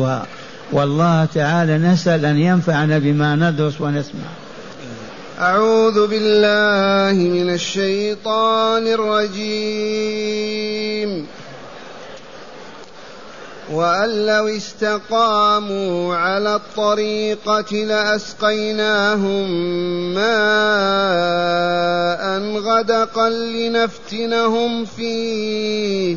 خطوة والله تعالى نسأل أن ينفعنا بما ندرس ونسمع. أعوذ بالله من الشيطان الرجيم. وأن لو استقاموا على الطريقة لأسقيناهم ماء غدقا لنفتنهم فيه.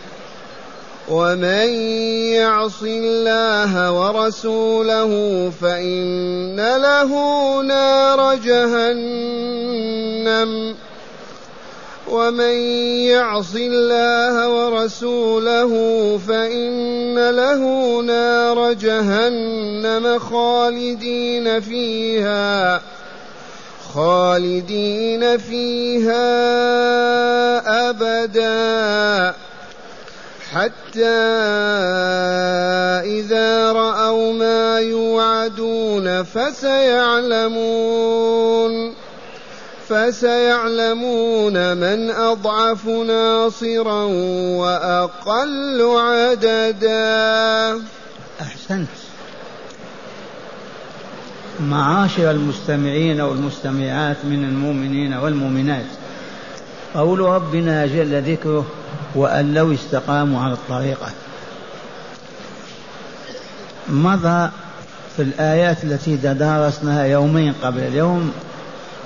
ومن يعص الله ورسوله فإن له نار جهنم. ومن يعص الله ورسوله فإن له نار جهنم خالدين فيها. خالدين فيها أبداً. حتى إذا رأوا ما يوعدون فسيعلمون فسيعلمون من أضعف ناصرا وأقل عددا. أحسنت. معاشر المستمعين والمستمعات من المؤمنين والمؤمنات قول ربنا جل ذكره وأن لو استقاموا على الطريقة. مضى في الآيات التي تدارسناها يومين قبل اليوم؟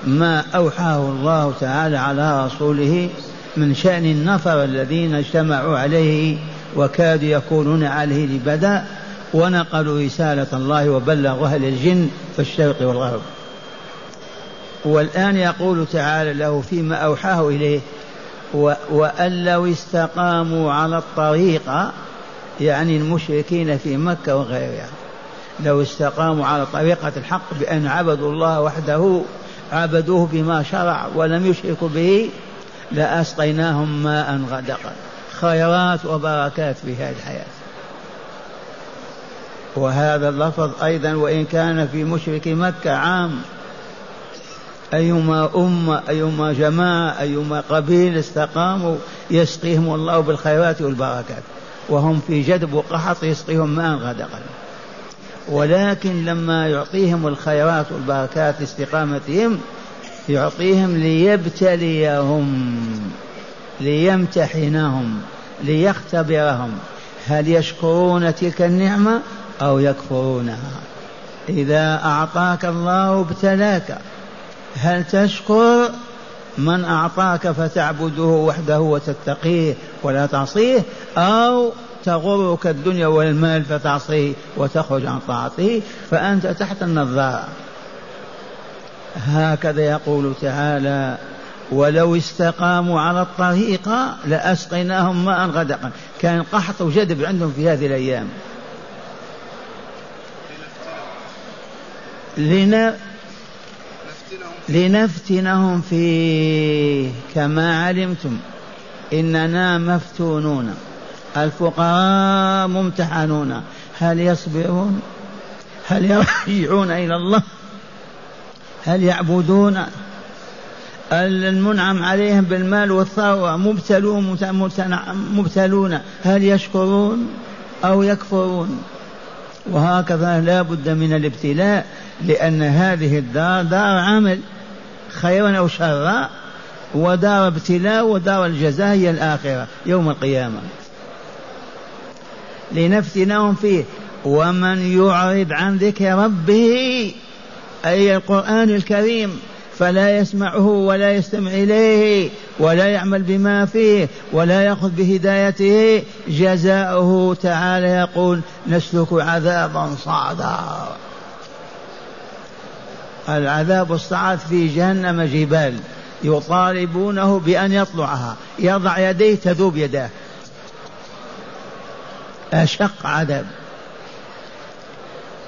ما أوحاه الله تعالى على رسوله من شأن النفر الذين اجتمعوا عليه وكادوا يكونون عليه لبدا ونقلوا رسالة الله وبلغوها للجن في الشرق والغرب. والآن يقول تعالى له فيما أوحاه إليه وأن لو استقاموا على الطريقة يعني المشركين في مكة وغيرها لو استقاموا على طريقة الحق بأن عبدوا الله وحده عبدوه بما شرع ولم يشركوا به لأسقيناهم ماء غدقا. خيرات وبركات في هذه الحياة. وهذا اللفظ أيضا وإن كان في مشرك مكة عام أيما أمة أيما جماعة أيما قبيل استقاموا يسقيهم الله بالخيرات والبركات. وهم في جدب وقحط يسقيهم ماء غدقا. ولكن لما يعطيهم الخيرات والبركات لاستقامتهم يعطيهم ليبتليهم ليمتحنهم ليختبرهم. هل يشكرون تلك النعمة أو يكفرونها؟ إذا أعطاك الله ابتلاك. هل تشكر من أعطاك فتعبده وحده وتتقيه ولا تعصيه أو تغرك الدنيا والمال فتعصيه وتخرج عن طاعته؟ فأنت تحت النظارة. هكذا يقول تعالى ولو استقاموا على الطريقة لأسقيناهم ماء غدقا. كان قحط وجدب عندهم في هذه الأيام. لنا لنفتنهم فيه كما علمتم. إننا مفتونون. الفقراء ممتحنون. هل يصبرون؟ هل يرجعون إلى الله؟ هل يعبدون؟ المنعم عليهم بالمال والثروة. مبتلون مبتلون. هل يشكرون أو يكفرون؟ وهكذا لا بد من الابتلاء لأن هذه الدار دار عمل خيرا أو شرا ودار ابتلاء ودار الجزاء هي الآخرة يوم القيامة. لنفتنهم فيه. ومن يعرض عن ذكر ربه أي القرآن الكريم فلا يسمعه ولا يستمع إليه ولا يعمل بما فيه ولا يأخذ بهدايته. جزاؤه تعالى يقول نسلك عذابا صعدا. العذاب الصعد في جهنم جبال يطالبونه بأن يطلعها. يضع يديه تذوب يداه. أشق عذاب.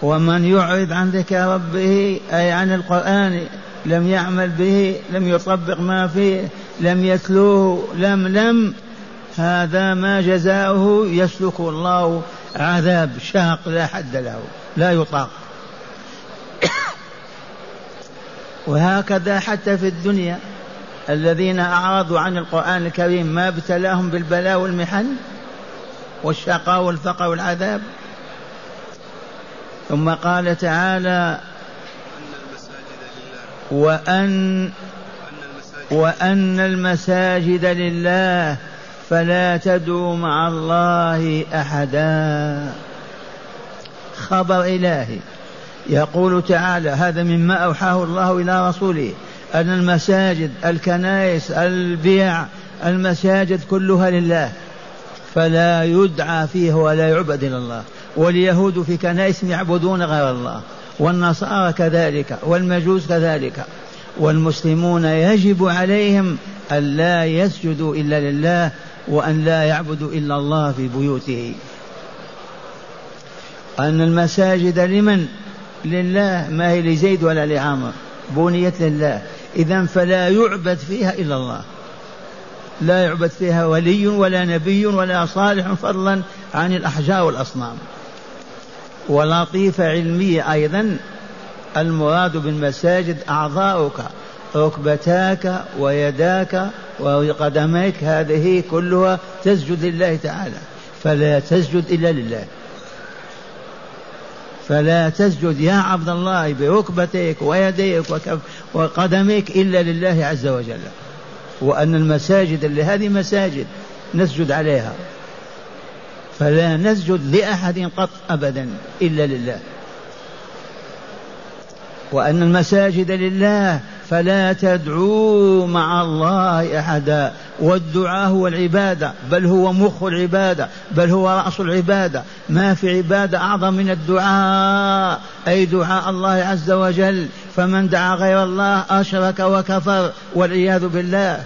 ومن يعرض عن ذكر ربه أي عن القرآن لم يعمل به لم يطبق ما فيه لم يتلوه لم لم. هذا ما جزاؤه يسلك الله عذاب شاق لا حد له لا يطاق. وهكذا حتى في الدنيا الذين أعرضوا عن القرآن الكريم ما ابتلاهم بالبلاء والمحن والشقاء والفقر والعذاب. ثم قال تعالى وأن وأن المساجد لله فلا تدعوا مع الله أحدا. خبر إلهي. يقول تعالى هذا مما أوحاه الله إلى رسوله أن المساجد الكنائس البيع المساجد كلها لله فلا يدعى فيه ولا يعبد إلا الله. واليهود في كنائسهم يعبدون غير الله. والنصارى كذلك والمجوس كذلك والمسلمون يجب عليهم أن لا يسجدوا إلا لله وأن لا يعبدوا إلا الله في بيوته. أن المساجد لمن؟ لله. ما هي لزيد ولا لعمر بنيت لله. إذا فلا يعبد فيها إلا الله. لا يعبد فيها ولي ولا نبي ولا صالح فضلا عن الأحجار والأصنام. ولطيفة علمية أيضا المراد بالمساجد أعضاؤك ركبتاك ويداك وقدميك هذه كلها تسجد لله تعالى فلا تسجد إلا لله. فلا تسجد يا عبد الله بركبتيك ويديك وقدميك إلا لله عز وجل. وأن المساجد اللي هذه مساجد نسجد عليها. فلا نسجد لأحد قط أبدا إلا لله. وأن المساجد لله فلا تدعوا مع الله أحدا. والدعاء هو العبادة بل هو مخ العبادة بل هو رأس العبادة. ما في عبادة أعظم من الدعاء أي دعاء الله عز وجل. فمن دعا غير الله أشرك وكفر والعياذ بالله.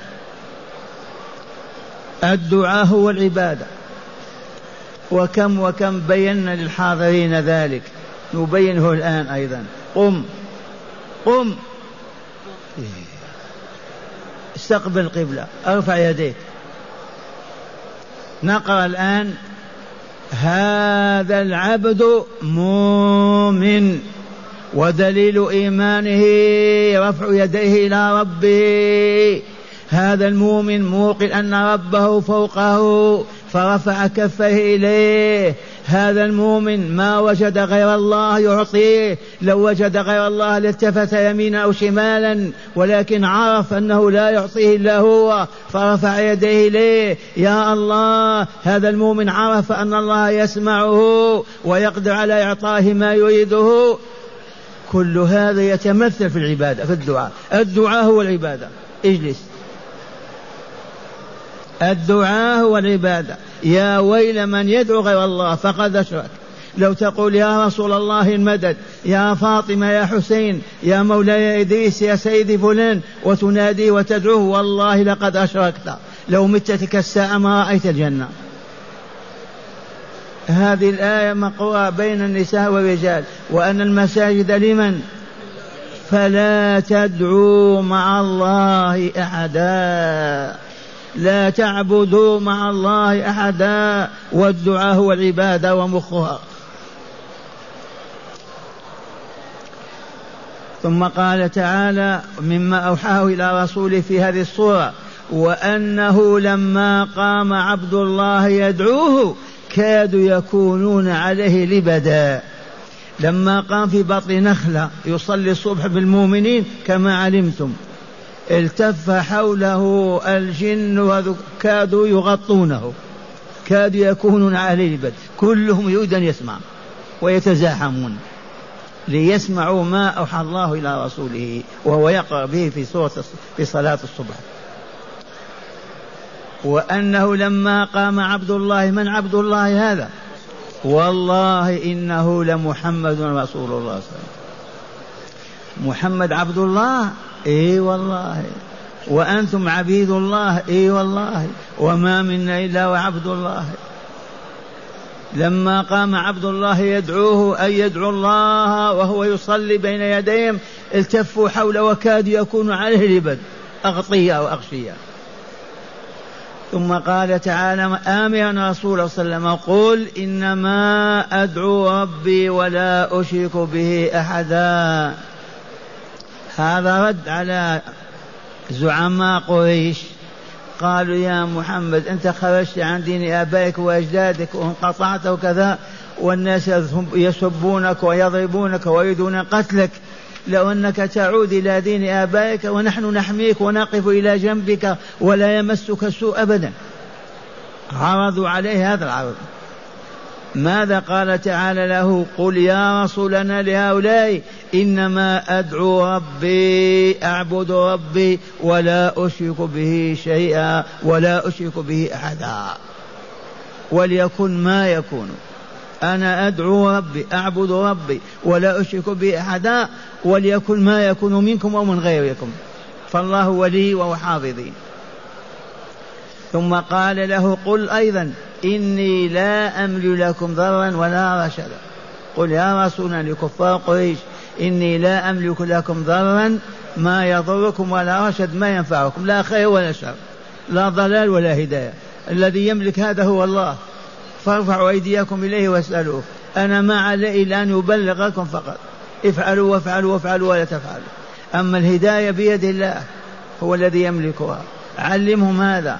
الدعاء هو العبادة. وكم وكم بينا للحاضرين ذلك. نبينه الآن أيضا. قم. قم. استقبل القبلة ارفع يديك. نقرأ الآن. هذا العبد مؤمن ودليل إيمانه رفع يديه إلى ربه. هذا المؤمن موقن أن ربه فوقه. فرفع كفيه إليه. هذا المؤمن ما وجد غير الله يعطيه. لو وجد غير الله لالتفت يمينا أو شمالا ولكن عرف أنه لا يعطيه إلا هو. فرفع يديه إليه. يا الله هذا المؤمن عرف أن الله يسمعه ويقدر على إعطائه ما يريده. كل هذا يتمثل في العبادة في الدعاء. الدعاء هو العبادة. اجلس. الدعاء هو العبادة. يا ويل من يدعو غير الله فقد أشرك. لو تقول يا رسول الله المدد يا فاطمة يا حسين يا مولاي إدريس يا سيدي فلان وتنادي وتدعوه والله لقد أشركت. لو مت تلك الساعة ما رأيت الجنة. هذه الآية مقروءة بين النساء والرجال وأن المساجد لمن؟ فلا تدعوا مع الله أحدا. لا تعبدوا مع الله أحدا والدعاء هو العبادة ومخها. ثم قال تعالى مما أوحاه إلى رسوله في هذه الصورة وأنه لما قام عبد الله يدعوه كادوا يكونون عليه لبدا. لما قام في بطن نخلة يصلي الصبح بالمؤمنين كما علمتم. التف حوله الجن كادوا يغطونه. كادوا يكونون عليه لبد كلهم يريد أن يسمع ويتزاحمون ليسمعوا ما أوحى الله إلى رسوله وهو يقرأ به في سورة في صلاة الصبح. وأنه لما قام عبد الله من عبد الله هذا؟ والله إنه لمحمد رسول الله صلى الله عليه وسلم. محمد عبد الله إي والله. وأنتم عبيد الله إي والله. وما منا إلا وعبد الله. لما قام عبد الله يدعوه أن يدعو الله وهو يصلي بين يديهم التفوا حوله وكادوا يكون عليه لبد. أغطية وأغشية ثم قال تعالى آمرا رسول صلى الله عليه وسلم قل إنما أدعو ربي ولا أشرك به أحدا. هذا رد على زعماء قريش. قالوا يا محمد أنت خرجت عن دين آبائك وأجدادك وانقطعت وكذا والناس يسبونك ويضربونك ويريدون قتلك. لو أنك تعود إلى دين آبائك ونحن نحميك ونقف إلى جنبك ولا يمسك سوء أبدا. عرضوا عليه هذا العرض. ماذا قال تعالى له؟ قل يا رسولنا لهؤلاء إنما أدعو ربي أعبد ربي ولا أشرك به شيئا ولا أشرك به أحدا. وليكن ما يكون. أنا أدعو ربي أعبد ربي ولا أشرك به أحدا. وليكن ما يكون منكم أو من غيركم. فالله ولي وهو حافظي. ثم قال له قل أيضا. إني لا أمل لكم ضرا ولا رشدا. قل يا رسولنا لكفار قريش إني لا أملك لكم ضرا ما يضركم ولا رشد ما ينفعكم لا خير ولا شر لا ضلال ولا هداية. الذي يملك هذا هو الله. فارفعوا أيديكم إليه واسألوه. أنا ما علي إلا أن يبلغكم فقط. افعلوا وافعلوا وافعلوا ولا تفعلوا. أما الهداية بيد الله هو الذي يملكها. علمهم هذا.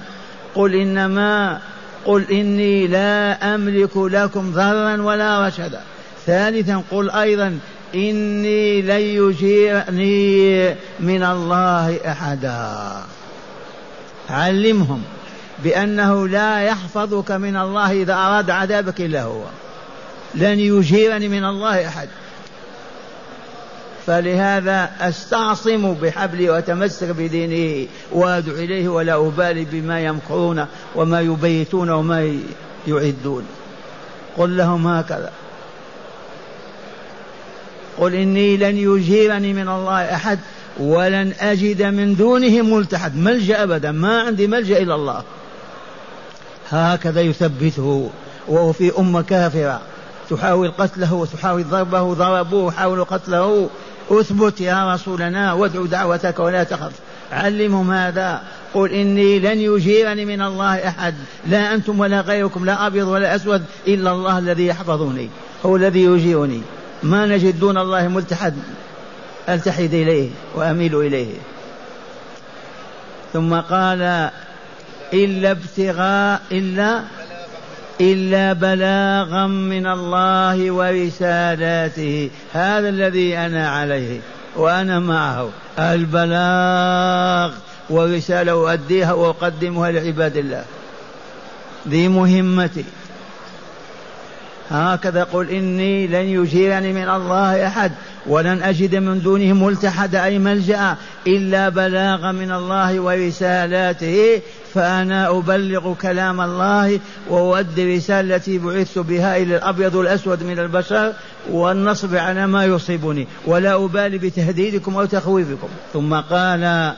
قل إنما قل إني لا أملك لكم ضرا ولا رشدا. ثالثا قل أيضا إني لن يجيرني من الله أحدا. علمهم بأنه لا يحفظك من الله إذا أراد عذابك إلا هو. لن يجيرني من الله أحد. فلهذا أستعصم بحبلي وأتمسك بدينه وأدعو إليه ولا أبالي بما يمكرون وما يبيتون وما يعدون. قل لهم هكذا. قل إني لن يجيرني من الله أحد ولن أجد من دونه ملتحد. ملجأ أبدا. ما عندي ملجأ الا الله. هكذا يثبته. وهو في أمة كافرة. تحاول قتله وتحاول ضربه. ضربوه حاولوا قتله. اثبت يا رسولنا وادعو دعوتك ولا تخف. علمهم هذا. قل إني لن يجيرني من الله أحد. لا أنتم ولا غيركم لا أبيض ولا أسود إلا الله الذي يحفظني هو الذي يجيرني. ما نجد دون الله ملتحد. ألتحد إليه وأميل إليه. ثم قال إلا ابتغاء إلا إلا بلاغا من الله ورسالاته. هذا الذي أنا عليه وأنا معه. البلاغ ورسالة أؤديها وأقدمها لعباد الله. ذي مهمتي. هكذا قل إني لن يجيرني من الله أحد ولن أجد من دونه ملتحد أي ملجأ إلا بلاغا من الله ورسالاته. فأنا أبلغ كلام الله وأؤدي رسالة التي بعثت بها إلى الأبيض والأسود من البشر والنصب على ما يصيبني ولا أبالي بتهديدكم أو تخويفكم. ثم قال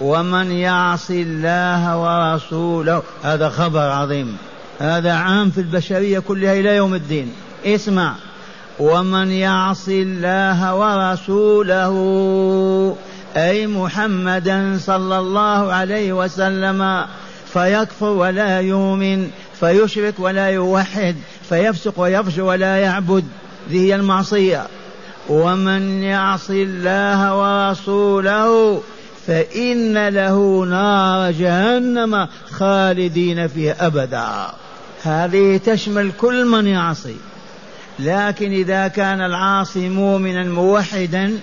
ومن يعص الله ورسوله هذا خبر عظيم. هذا عام في البشرية كلها إلى يوم الدين. اسمع ومن يعص الله ورسوله أي محمدا صلى الله عليه وسلم فيكفر ولا يؤمن فيشرك ولا يوحد فيفسق ويفجر ولا يعبد ذي هي المعصية. ومن يعص الله ورسوله فإن له نار جهنم خالدين فيها أبدا. هذه تشمل كل من يعصي. لكن إذا كان العاصي مؤمنا موحدا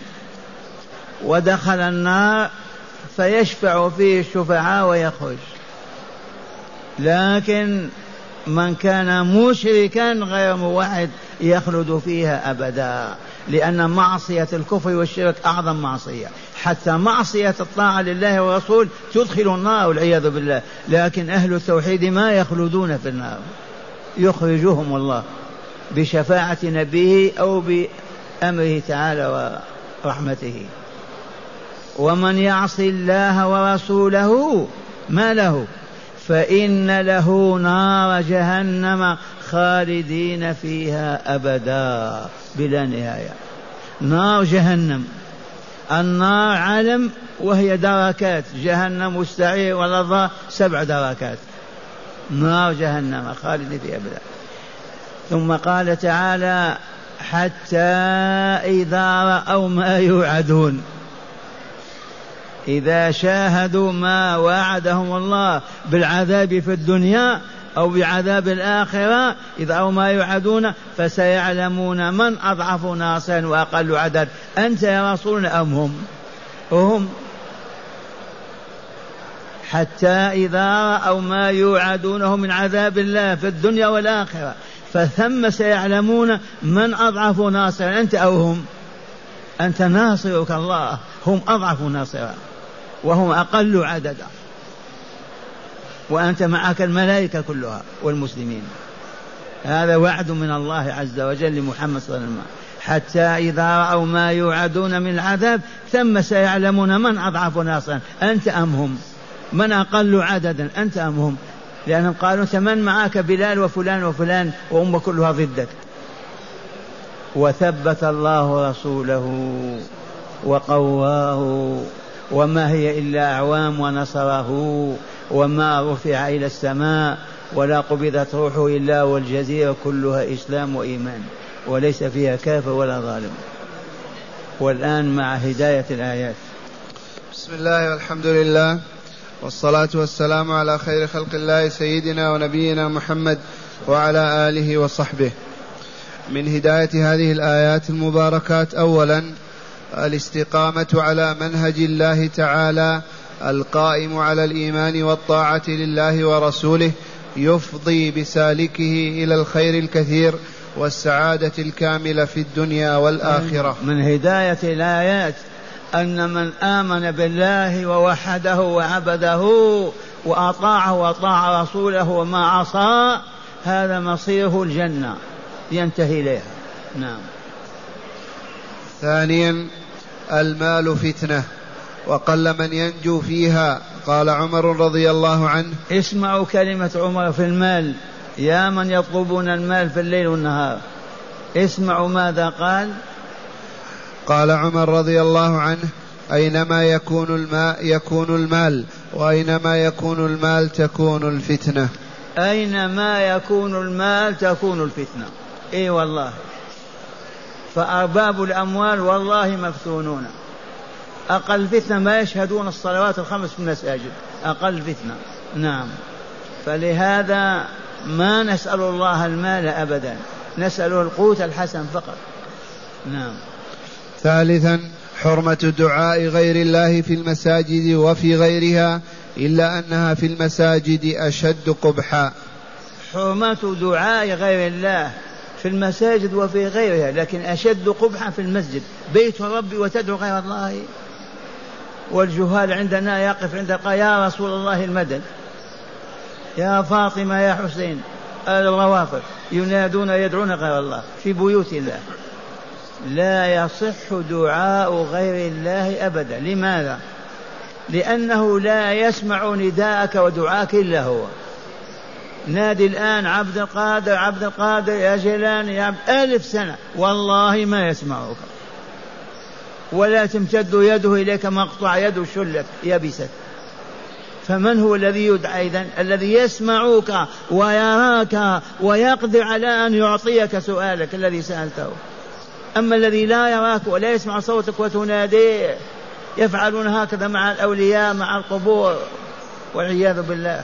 ودخل النار فيشفع فيه الشفعاء ويخرج. لكن من كان مشركا غير موحد يخلد فيها أبدا لأن معصية الكفر والشرك أعظم معصية. حتى معصية الطاعة لله ورسول تدخل النار والعياذ بالله. لكن أهل التوحيد ما يخلدون في النار. يخرجهم الله بشفاعة نبيه أو بأمره تعالى ورحمته. ومن يعص الله ورسوله ما له؟ فإن له نار جهنم خالدين فيها أبدا بلا نهاية. نار جهنم. النار علم وهي دركات. جهنم والسعير والأرض سبع دركات. نار جهنم خالد فيها أبدا. ثم قال تعالى حتى إذا رأوا ما يوعدون. إذا شاهدوا ما وعدهم الله بالعذاب في الدنيا أو بعذاب الآخرة إذا أو ما يوعدون فسيعلمون من أضعف ناصرا وأقل عدد. أنت يا رسول أم هم؟ هم. حتى إذا رأوا ما يوعدونه من عذاب الله في الدنيا والآخرة فثم سيعلمون من أضعف ناصرا. أنت أو هم؟ أنت ناصرك الله. هم أضعف ناصرا. وهم أقل عددا. وأنت معك الملائكة كلها والمسلمين. هذا وعد من الله عز وجل لمحمد صلى الله عليه وسلم. حتى إذا رأوا ما يوعدون من العذاب ثم سيعلمون من أضعف ناصرا. أنت أم هم؟ من أقل عددا؟ أنت أم هم؟ لأنهم قالوا أنت من معك بلال وفلان وفلان وهم كلها ضدك. وثبت الله رسوله وقواه. وما هي إلا أعوام ونصره وما رفع إلى السماء ولا قبضت روحه إلا والجزيرة كلها إسلام وإيمان وليس فيها كافر ولا ظالم. والآن مع هداية الآيات. بسم الله والحمد لله والصلاة والسلام على خير خلق الله سيدنا ونبينا محمد وعلى آله وصحبه. من هداية هذه الآيات المباركات أولا الاستقامة على منهج الله تعالى القائم على الإيمان والطاعة لله ورسوله يفضي بسالكه إلى الخير الكثير والسعادة الكاملة في الدنيا والآخرة. من هداية الآيات أن من آمن بالله ووحده وعبده وأطاعه وأطاع رسوله وما عصى هذا مصيره الجنة. ينتهي إليها. نعم. ثانيا المال فتنة وقل من ينجو فيها. قال عمر رضي الله عنه اسمعوا كلمة عمر في المال. يا من يطلبون المال في الليل والنهار. اسمعوا ماذا قال. قال عمر رضي الله عنه أينما يكون الماء يكون المال وأينما يكون المال تكون الفتنة. أينما يكون المال تكون الفتنة. إي والله. فأرباب الأموال والله مفتونون. أقل فتنة ما يشهدون الصلوات الخمس في المساجد. أقل فتنة. نعم. فلهذا ما نسأل الله المال أبدا. نسأله القوت الحسن فقط. نعم. ثالثا حرمة دعاء غير الله في المساجد وفي غيرها إلا أنها في المساجد أشد قبحا. حرمة دعاء غير الله في المساجد وفي غيرها لكن أشد قبحا في المسجد. بيت ربي وتدعو غير الله. والجهال عندنا يقف عند يا رسول الله المدد. يا فاطمة يا حسين. الروافض ينادون يدعون غير الله في بيوت الله لا يصح دعاء غير الله أبدا. لماذا؟ لأنه لا يسمع نداءك ودعاك إلا هو. نادي الآن عبد القادر عبد القادر يا جيلاني يا عبد ألف سنة. والله ما يسمعك. ولا تمتد يده إليك مقطع يده شلت يبست. فمن هو الذي يدعى إذن؟ الذي يسمعك ويراك ويقدر على أن يعطيك سؤالك الذي سألته. أما الذي لا يراك ولا يسمع صوتك وتناديه يفعلون هكذا مع الأولياء مع القبور. والعياذ بالله.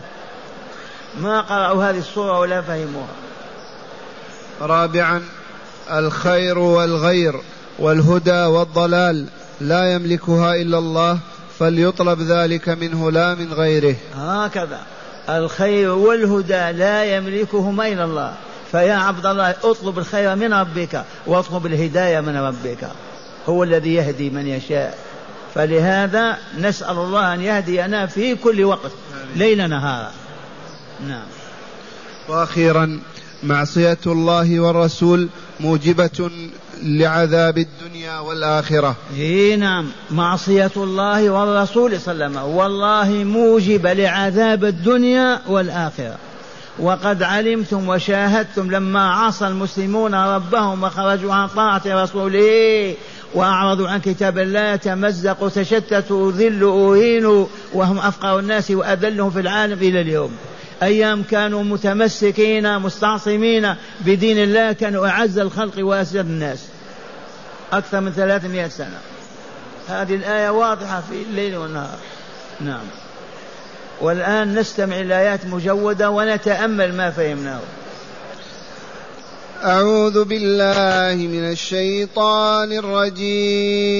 ما قرأوا هذه الصورة ولا فهموها. رابعا الخير والغير والهدى والضلال لا يملكها إلا الله فليطلب ذلك منه لا من غيره. هكذا. الخير والهدى لا يملكهما إلا الله. فيا عبد الله اطلب الخير من ربك واطلب الهداية من ربك. هو الذي يهدي من يشاء. فلهذا نسأل الله أن يهدينا في كل وقت ليل نهارا. نعم. وأخيرا معصية الله والرسول موجبة لعذاب الدنيا والآخرة. إيه نعم. معصية الله والرسول صلى الله عليه وسلم. والله موجبة لعذاب الدنيا والآخرة. وقد علمتم وشاهدتم لما عصى المسلمون ربهم وخرجوا عن طاعة رسوله وأعرضوا عن كتاب الله تمزقوا تشتتوا ذلوا أهينوا وهم أفقر الناس وأذلهم في العالم إلى اليوم. أيام كانوا متمسكين مستعصمين. بدين الله كانوا أعز الخلق وأسجد الناس. أكثر من ثلاثمائة سنة. هذه الآية واضحة في الليل والنهار. نعم. والآن نستمع إلى آيات مجودة ونتأمل ما فهمناه. أعوذ بالله من الشيطان الرجيم.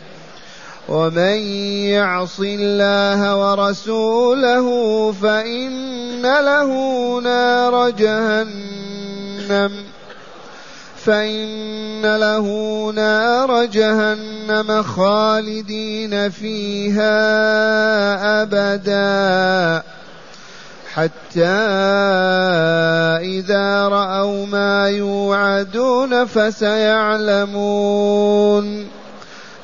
ومن يعص الله ورسوله فإن له نار جهنم. فإن له نار جهنم خالدين فيها أبدا. حتى إذا رأوا ما يوعدون فسيعلمون.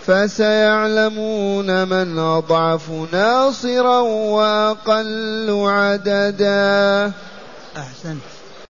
فسيعلمون من أضعف ناصرا وأقل عددا. أحسنت.